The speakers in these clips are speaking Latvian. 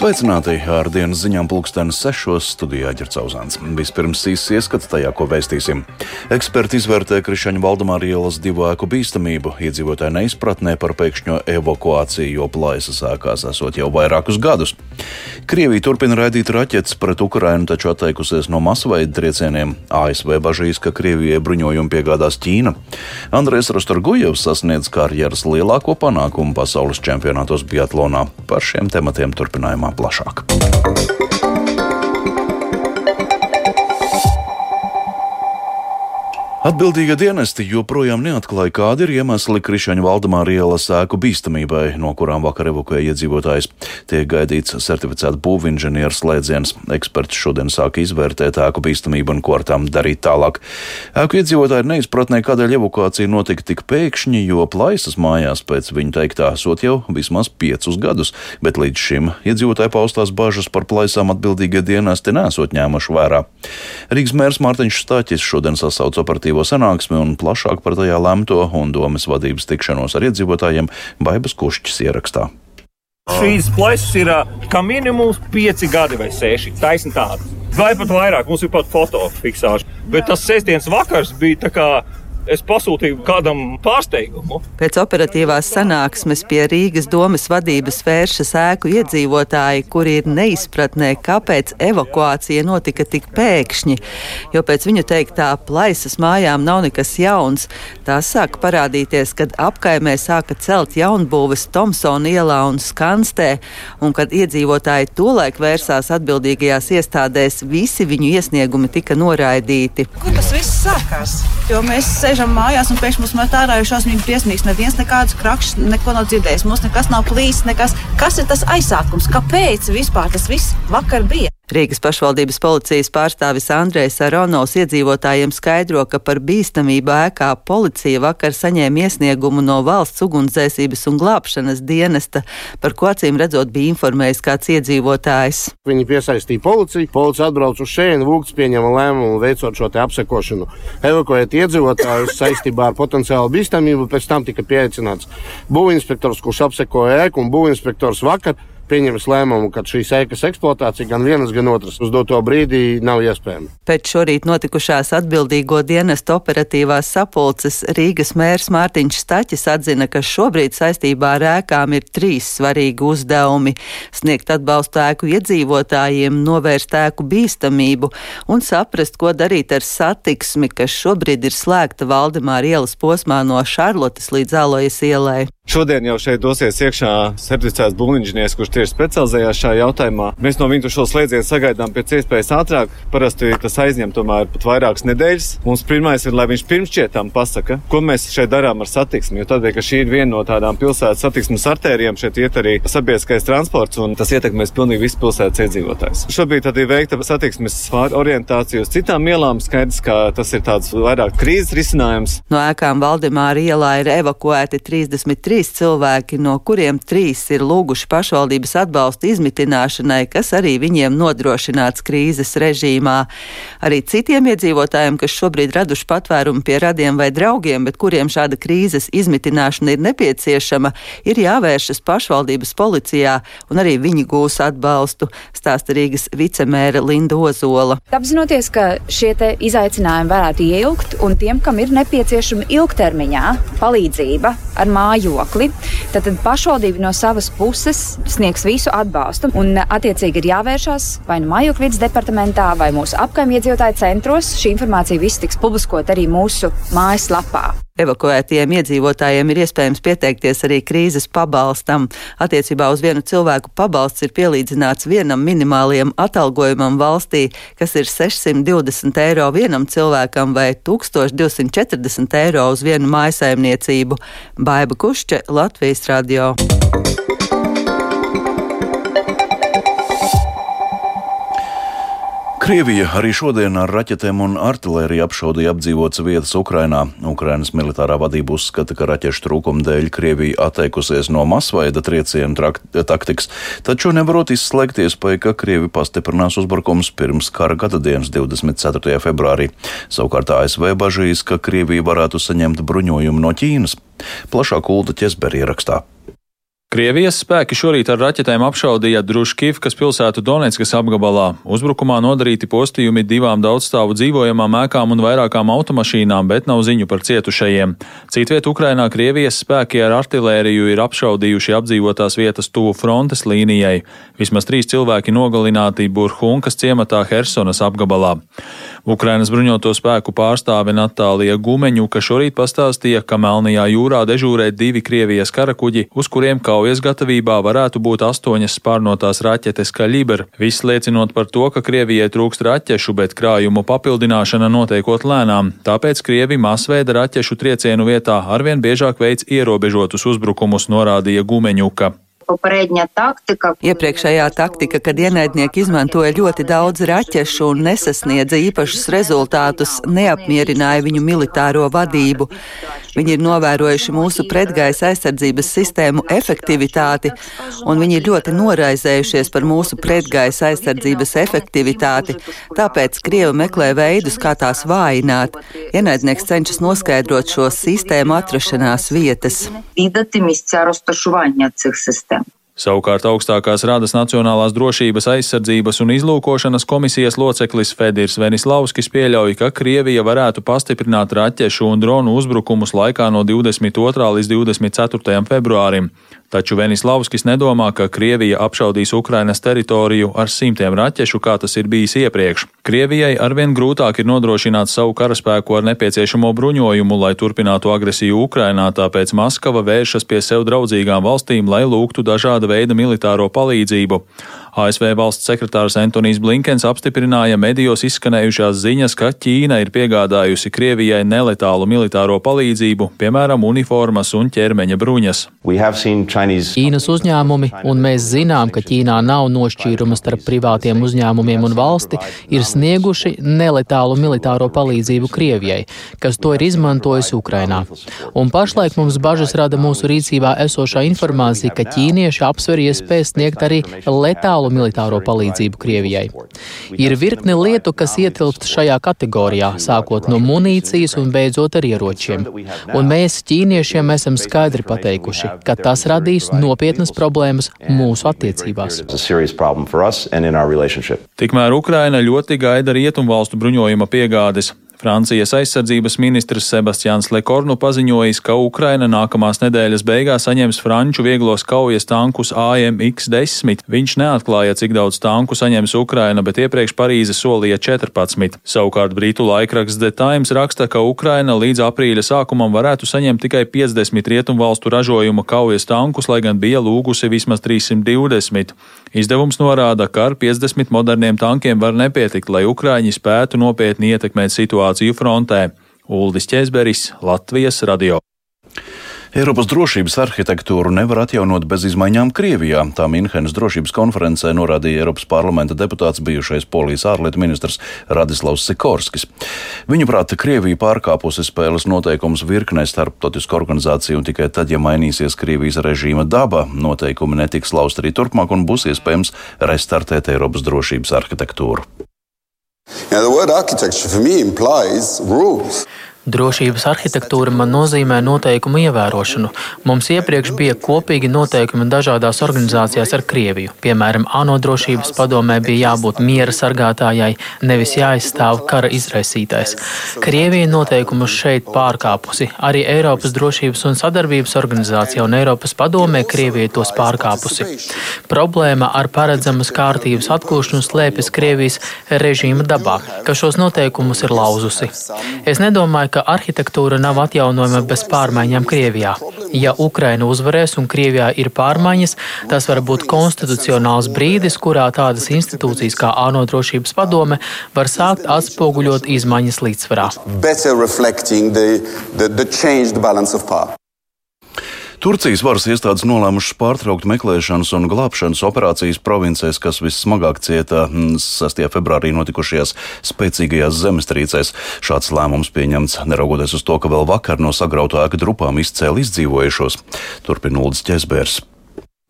Sveicināti ar dienas ziņām pulkstenes sešos studijā ģercauzāns. Vispirms īsts ieskats tajā, ko vēstīsim. Eksperti izvērtē Krišaņa Valdemāra ielas divu ēku bīstamību, iedzīvotāju neizpratnē par pēkšņo evakuāciju, jo plaisas ēkās esot jau vairākus gadus. Krievija turpina raidīt raķetes pret Ukrainu, taču atteikusies no masveida triecieniem. ASV bažīs, ka Krievijai bruņojumu piegādās Ķīna. Andrēs Rostorgujevs sasniedz karjeras lielāko panākumu pasaules čempionātos Biatlonā. Par šiem tematiem turpinājumā plašāk. Atbildīgie dienesti joprojām neatklāja, kādi ir iemesli Krišaņa Valdemāra ielas ēku bīstamībai, no kurām vakar evakuēja iedzīvotājs. Tiek gaidīts certificēta būvinženieru slēdziens. Eksperts šodien sāka izvērtēt ēku bīstamību un ko ar tām darīt tālāk. Ēku iedzīvotāji neizpratnē, kādēļ evakuācija notika tik pēkšņi, jo plaisas mājās pēc viņa teiktā sot jau vismaz piecus gadus, bet līdz šim iedzīvotāji paustās bažas par plaisām atbildīgie dienesti nesot ņēmuši vērā. Rīgas mērs Mārtiņš Stāķis šodien sasauca operatīvu operatīvo sanāksmi un plašāk par tajā lemto un domas vadības tikšanos ar iedzīvotājiem Baibas Kušķis ierakstā. Šīs plaisas ir kā minimums pieci gadi vai seši. Taisni tādas. Vai pat vairāk, mums ir pat fotofiksācija. Bet tas sestdienas vakars bija tā kā es pasūtīju kādam pārsteigumu. Pēc operatīvās sanāksmes pie Rīgas domas vadības vēršas ēku iedzīvotāji, kuri ir neizpratnē, kāpēc evakuācija notika tik pēkšņi, jo pēc viņu teiktā plaisas mājām nav nekas jauns. Tās sāka parādīties, kad apkaimē sāka celt jaunbūves Tomsona ielā un Skanstē, un kad iedzīvotāji tolaik vērsās atbildīgajās iestādēs, visi viņu iesniegumi tika noraidīti. Kur tas viss sākās? Jo mēs sēžam sēžam mājās un pēkšņi mums met ārā jau šausmīgi briesmīgs. Neviens nekādus krakšus neko nav dzirdējis. Mums nekas nav plīsis, nekas. Kas ir tas aizsākums? Kāpēc vispār tas viss vakar bija? Rīgas pašvaldības policijas pārstāvis Andrejs Aronovs iedzīvotājiem skaidro, ka par bīstamību ēkā policija vakar saņēma iesniegumu no valsts ugunsdzēsības un glābšanas dienesta, par ko acīm redzot bija informējis kāds iedzīvotājs. Viņi piesaistīja policiju, policija atbrauc uz šejienu, Vūks pieņēma lēmumu veicot šo apsekošanu, evakuēt iedzīvotājus saistībā ar potenciālu bīstamību, pēc tam tika pieaicināts būvinspektors, kurš apsekoja ēku un būvinspektors vakar pieņems lēmumu, ka šīs ēkas eksploatācija gan vienas, gan otras uz doto brīdi nav iespējama. Pēc šorīt notikušās atbildīgo dienestu operatīvās sapulces Rīgas mērs Mārtiņš Staķis atzina, ka šobrīd saistībā ar ēkām ir trīs svarīgi uzdevumi - sniegt atbalstu ēku iedzīvotājiem, novērst ēku bīstamību un saprast, ko darīt ar satiksmi, kas šobrīd ir slēgta Valdemāra ielas posmā no Šarlotes līdz Alojas ielai. Šodien jau šeit dosies iekšā certificēts būvniecības, kurš tieši specializējās šajā jautājumā. Mēs no viņa šo slēdzienu sagaidām pēc iespējas ātrāk. Parasti tas aizņem tomēr pat vairākas nedēļas. Mums pirmais ir, lai viņš pirms šķietām pasaka, ko mēs šeit darām ar satiksmi. Jo tādēļ, ka šī ir viena no tādām pilsētas satiksmes artērijām, šeit iet arī sabiedriskais transports, un tas ietekmēs pilnīgi visu pilsētas iedzīvotājus. Šobrīd tad ir veikta satiksmes orientācija uz citām ielām. Skaidrs, ka tas ir tāds vairāk krīzes risinājums. No ēkām Valdemāra ielā ir evakuēti 33 trīs cilvēki, no kuriem trīs ir lūguši pašvaldības atbalstu izmitināšanai, kas arī viņiem nodrošināts krīzes režīmā. Arī citiem iedzīvotājiem, kas šobrīd raduši patvērumu pie radiem vai draugiem, bet kuriem šāda krīzes izmitināšana ir nepieciešama, ir jāvēršas pašvaldības policijā, un arī viņi gūs atbalstu, stāsta Rīgas vicemēra Linda Ozola. Apzinoties, ka šie izaicinājumi varētu ieilgt, un tiem, kam ir nepieciešama ilgtermiņā palīdzība ar mājokli. Tad, tad pašvaldība no savas puses sniegs visu atbalstu. Un, attiecīgi, ir jāvēršās vai nu mājokļu vidas departamentā, vai mūsu apkaimniecību centros. Šī informācija viss tiks publiskot arī mūsu mājaslapā. Evakuētiem iedzīvotājiem ir iespējams pieteikties arī krīzes pabalstam. Attiecībā uz vienu cilvēku pabalsts ir pielīdzināts vienam minimālajam atalgojumam valstī, kas ir 620 eiro vienam cilvēkam vai 1240 eiro uz vienu mājasaimniecību. Baiba Kušķe, Latvijas radio. Krievija arī šodien ar raķetēm un artēriju apšaudīja apdzīvotas vietas Ukrainā. Ukrainas militārā vadība uzskata, ka raķešu trūkuma dēļ Krievija atteikusies no masveida triecienu taktikas, taču nevarot izslēgt iespēju, ka Krievi pastiprinās uzbrukums pirms kara gada dienas 24. februārī. Savukārt ASV bažīs, ka Krievija varētu saņemt bruņojumu no Ķīnas. Plašāk Ulda Ķesberi ierakstā. Krievijas spēki šorīt ar raķetēm apšaudīja Druškivkas pilsētu Donetskas apgabalā. Uzbrukumā nodarīti postījumi divām daudzstāvu dzīvojamām ēkām un vairākām automašīnām, bet nav ziņu par cietušajiem. Citviet Ukrainā Krievijas spēki ar artilēriju ir apšaudījuši apdzīvotās vietas tuvu frontes līnijai. Vismaz trīs cilvēki nogalināti Burhunkas ciematā Hersonas apgabalā. Ukrainas bruņoto spēku pārstāve Natālija Gumeņuka šorīt pastāstīja, ka Melnajā jūrā dežūrē divi Krievijas karakuģi, uz kuriem kaujas gatavībā varētu būt astoņas spārnotās raķetes Kaliber, viss liecinot par to, ka Krievijai trūkst raķešu, bet krājumu papildināšana notiekot lēnām. Tāpēc Krievi masveida raķešu triecienu vietā arvien biežāk veids ierobežotus uzbrukumus, norādīja Gumeņuka. Popareģņa taktika. Iepriekšējā taktika, kad ienaidnieki izmantoja ļoti daudz raķešu un nesasniedza īpašus rezultātus, neapmierināja viņu militāro vadību. Viņi ir novērojuši mūsu pretgaisa aizsardzības sistēmu efektivitāti, un viņi ir ļoti noraizējušies par mūsu pretgaisa aizsardzības efektivitāti. Tāpēc Krievi meklē veidus, kā tās vājināt. Ienaidnieks cenšas noskaidrot šo sistēmu atrašanās vietas. Savukārt augstākās Rādas Nacionālās drošības aizsardzības un izlūkošanas komisijas loceklis Fedirs Venislavskis pieļauj, ka Krievija varētu pastiprināt raķešu un dronu uzbrukumus laikā no 22. līdz 24. februārim. Taču Venislavskis nedomā, ka Krievija apšaudīs Ukrainas teritoriju ar simtiem raķešu, kā tas ir bijis iepriekš. Krievijai arvien grūtāk ir nodrošināt savu karaspēku ar nepieciešamo bruņojumu, lai turpinātu agresiju Ukrainā, tāpēc Maskava vēršas pie sev draudzīgām valstīm, lai lūgtu dažāda veida militāro palīdzību. ASV valsts sekretārs Antonijs Blinkens apstiprināja medijos izskanējušās ziņas, ka Ķīna ir piegādājusi Krievijai neletālu militāro palīdzību, piemēram, uniformas un ķermeņa bruņas. Ķīnas uzņēmumi, un mēs zinām, ka Ķīnā nav nošķīruma starp privātiem uzņēmumiem un valsti, ir snieguši neletālu militāro palīdzību Krievijai, kas to ir izmantojusi Ukrainā. Un pašlaik mums bažas rada mūsu rīcībā esošā informācija, ka ķīnieši apsver iespēju sniegt arī letālu reālu militāro palīdzību Krievijai. Ir virkne lietu, kas ietilpst šajā kategorijā, sākot no munīcijas un beidzot ar ieročiem. Un mēs, ķīniešiem, esam skaidri pateikuši, ka tas radīs nopietnas problēmas mūsu attiecībās. Tikmēr Ukraina ļoti gaida rietumvalstu bruņojuma piegādes. Francijas aizsardzības ministrs Sebastians Lekornu paziņojis, ka Ukraina nākamās nedēļas beigās saņems franču vieglos kaujas tankus AMX-10. Viņš neatklāja, cik daudz tanku saņems Ukraina, bet iepriekš Parīze solīja 14. Savukārt Britu laikraksts The Times raksta, ka Ukraina līdz aprīļa sākumam varētu saņemt tikai 50 rietumvalstu ražojuma kaujas tankus, lai gan bija lūgusi vismaz 320. Izdevums norāda, ka ar 50 moderniem tankiem var nepietikt, lai Ukraiņi spētu nopietni ietekmēt situāciju situāciju frontē. Uldis Česberis, Latvijas radio. Eiropas drošības arhitektūru nevar atjaunot bez izmaiņām Krievijā. Tā Minhenes drošības konferencē norādīja Eiropas parlamenta deputāts bijušais polijas ārlietu ministrs Radislavs Sikorskis. Viņuprāt, Krievija pārkāpusi spēles noteikumus virknē starptautisku organizāciju, un tikai tad, ja mainīsies Krievijas režīma daba, noteikumi netiks laust arī turpmāk un būs iespējams restartēt Eiropas drošības arhitektūru. Now, the word architecture for me implies rules. Drošības arhitektūra man nozīmē noteikumu ievērošanu. Mums iepriekš bija kopīgi noteikumi dažādās organizācijās ar Krieviju. Piemēram, ANO drošības padomē bija jābūt miera sargātājai, nevis jāizstāv kara izraisītājs. Krievija noteikumus šeit pārkāpusi. Arī Eiropas drošības un sadarbības organizācija un Eiropas padomē Krievija tos pārkāpusi. Problēma ar paredzamas kārtības atgūšanu slēpjas Krievijas režīma dabā, ka šos noteikumus ir lauzusi. Es nedomāju, ka arhitektūra nav atjaunojama bez pārmaiņām Krievijā. Ja Ukraina uzvarēs un Krievijā ir pārmaiņas, tas var būt konstitucionāls brīdis, kurā tādas institūcijas kā ANO drošības padome var sākt atspoguļot izmaiņas līdzsvarā. Turcijas varas iestādes nolēmušas pārtraukt meklēšanas un glābšanas operācijas provincēs, kas vissmagāk cieta 6. Mm, februārī notikušajās spēcīgajās zemestrīcēs. Šāds lēmums pieņemts neraugoties uz to, ka vēl vakar no sagrautu ēku drupām izcēla izdzīvojušos. Turpina Uldis Ķesbērs.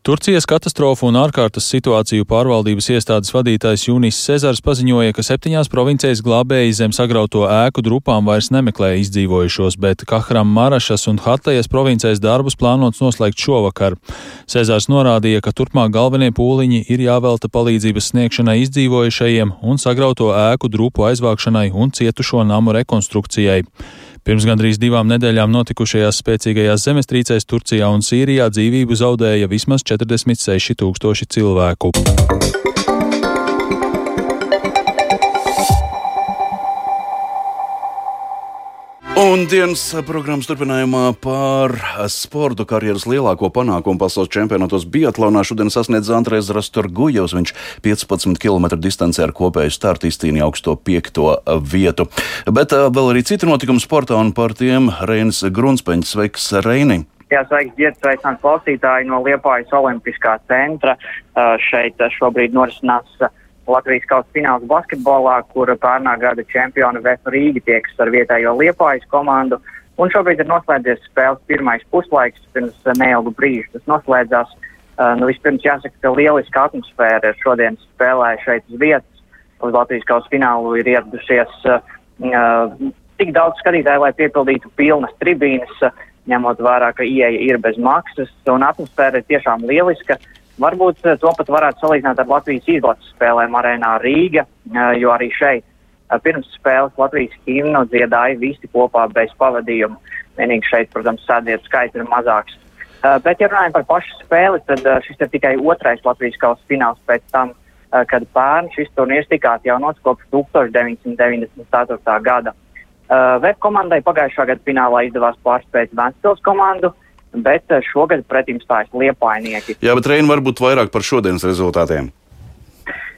Turcijas katastrofu un ārkārtas situāciju pārvaldības iestādes vadītājs Junis Cezars paziņoja, ka septiņās provincēs glābēji zem sagrauto ēku drupām vairs nemeklē izdzīvojušos, bet Kahram Marašas un Hatlejas provincēs darbus plānots noslēgt šovakar. Cezars norādīja, ka turpmāk galvenie pūliņi ir jāvelta palīdzības sniegšanai izdzīvojušajiem un sagrauto ēku drupu aizvākšanai un cietušo namu rekonstrukcijai. Pirms gandrīz divām nedēļām notikušajās spēcīgajās zemestrīcēs Turcijā un Sīrijā dzīvību zaudēja vismaz 46 tūkstoši cilvēku. Un dienas programmas turpinājumā par sportu karjeras lielāko panākumu pasaules čempionātos Biatlonā šodien sasniedz Andrēs Rastorgujevs. Viņš 15 km distancē ar kopēju startu izcīnīja augsto piekto vietu. Bet vēl arī citi notikumi sportā un par tiem Reinis Grunspeņš. Sveiks, Reini! Jā, sveiks, ģērts, sveicināti klausītāji no Liepājas Olimpiskā centra. Šeit šobrīd norisinās Latvijas kausa fināls basketbolā, kur pērnā gada čempioni Vēfa Rīga tieks ar vietējo Liepājas komandu. Un šobrīd ir noslēdzies spēles pirmais puslaiks, pirms neilgu brīžu tas noslēdzās. Uh, nu, vispirms jāsaka, ka lieliska atmosfēra šodien spēlē šeit uz vietas. Uz Latvijas kausa finālu ir ieradušies uh, tik daudz skatītāju, lai piepildītu pilnas tribīnes, ņemot vērā, ka ieeja ir bez maksas, atmosfēra ir tiešām lieliska. Uh, Varbūt eh, to pat varētu salīdzināt ar Latvijas izlases spēlēm arēnā Rīga, eh, jo arī šeit eh, pirms spēles Latvijas himnu dziedāja visi kopā bez pavadījuma. Vienīgi šeit, protams, sēdietu skaits ir mazāks. Bet, ja runājam par pašu spēli, tad šis ir tikai otrais Latvijas kausa fināls pēc tam, kad pērn šis turnīrs tika atjaunots kopš 1994. gada. Web komandai pagājušā gada finālā izdevās pārspēt Vēncpils komandu, bet eh, šogad pretim stājas liepainieki. Jā, bet Reina varbūt vairāk par šodienas rezultātiem.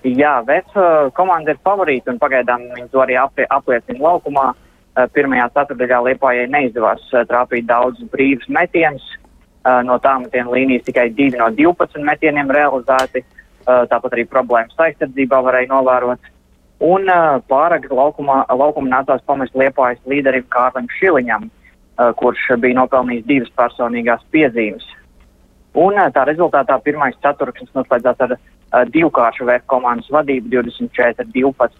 Jā, Vēs uh, komanda ir favorīta un pagaidām viņi to arī aplie, apliecina laukumā. Uh, pirmajā ceturdaļā Liepājai neizdevās uh, trāpīt daudz brīvus metienus. Uh, no tām metienu līnijas tikai 2 no 12 metieniem realizēti. Uh, tāpat arī problēmas aizsardzībā varēja novērot. Un uh, pārāk laukumā, laukumā nācās pamest Liepājas līderim Kārlim Šiliņam. Eh, kurš bija nopelnījis divas personīgās piezīmes. Un tā rezultātā pirmais ceturksnis noslēdzās ar divkāršu VF komandas vadību 24-12.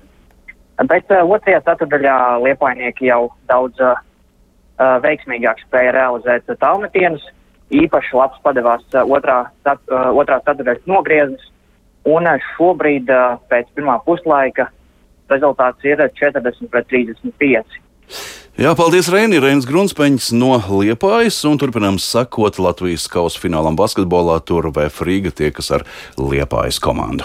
Bet otrajā ceturdaļā liepainieki jau daudz uh, veiksmīgāk spēja realizēt tālmetienus. Īpaši labs padevās uh, otrā, uh, otrā ceturdaļas nogrieznis. Un šobrīd pēc pirmā puslaika rezultāts ir 40 pret 35. Jā, paldies, Reini. Reinis Grunspeņš no Liepājas turpinām sakot Latvijas kausa finālam basketbolā. Tur VF Rīga tiekas ar Liepājas komandu.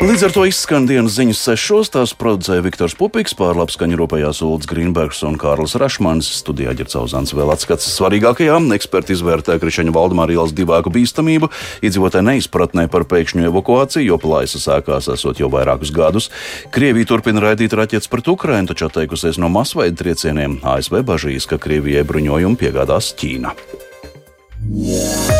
Līdz ar to izskan dienas ziņas sešos. Tās producēja Viktors Pupiks, pārlaps skaņu rūpējās Ulds Grīnbergs un Kārlis Rašmans. Studijā ģercauzāns vēl atskats svarīgākajām. Eksperti izvērtē Krišaņa Valdemāra ielas divāku bīstamību, iedzīvotāju neizpratnē par pēkšņu evakuāciju, jo plājas sākās esot jau vairākus gadus. Krievija turpina raidīt raķetes pret Ukrainu, taču atteikusies no masveida triecieniem. ASV bažīs, ka Krievijai bruņojumu piegādās Ķīna. Yeah.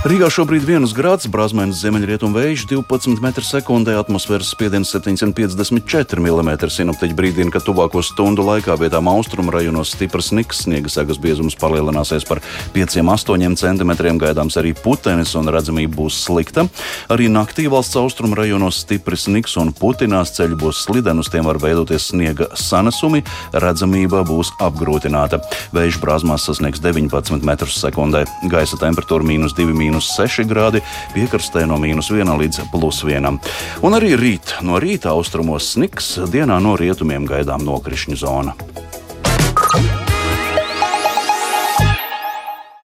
Rīgā šobrīd ir 1 grāds, brāzmēnas ziemeļrietumu vējš 12 m2, atmosfēras spiediens 754 mm. Sinoptiķi brīdina, ka tuvāko stundu laikā vietām austrumu rajonos stiprs niks, sniega segas biezums palielināsies par 5-8 cm, gaidāms arī putenis un redzamība būs slikta. Arī naktī valsts austrumu rajonos stiprs niks un putinās ceļi būs slideni, uz tiem var veidoties sniega sanesumi, redzamība būs apgrūtināta. Vējš brāzmās sasniegs 19 m2, gaisa temperatūra mīnus 2 m mīnus 6 grādi, piekrastē no mīnus 1 līdz plus 1. Un arī rīt no rīta austrumos sniks, dienā no rietumiem gaidām nokrišņu zona.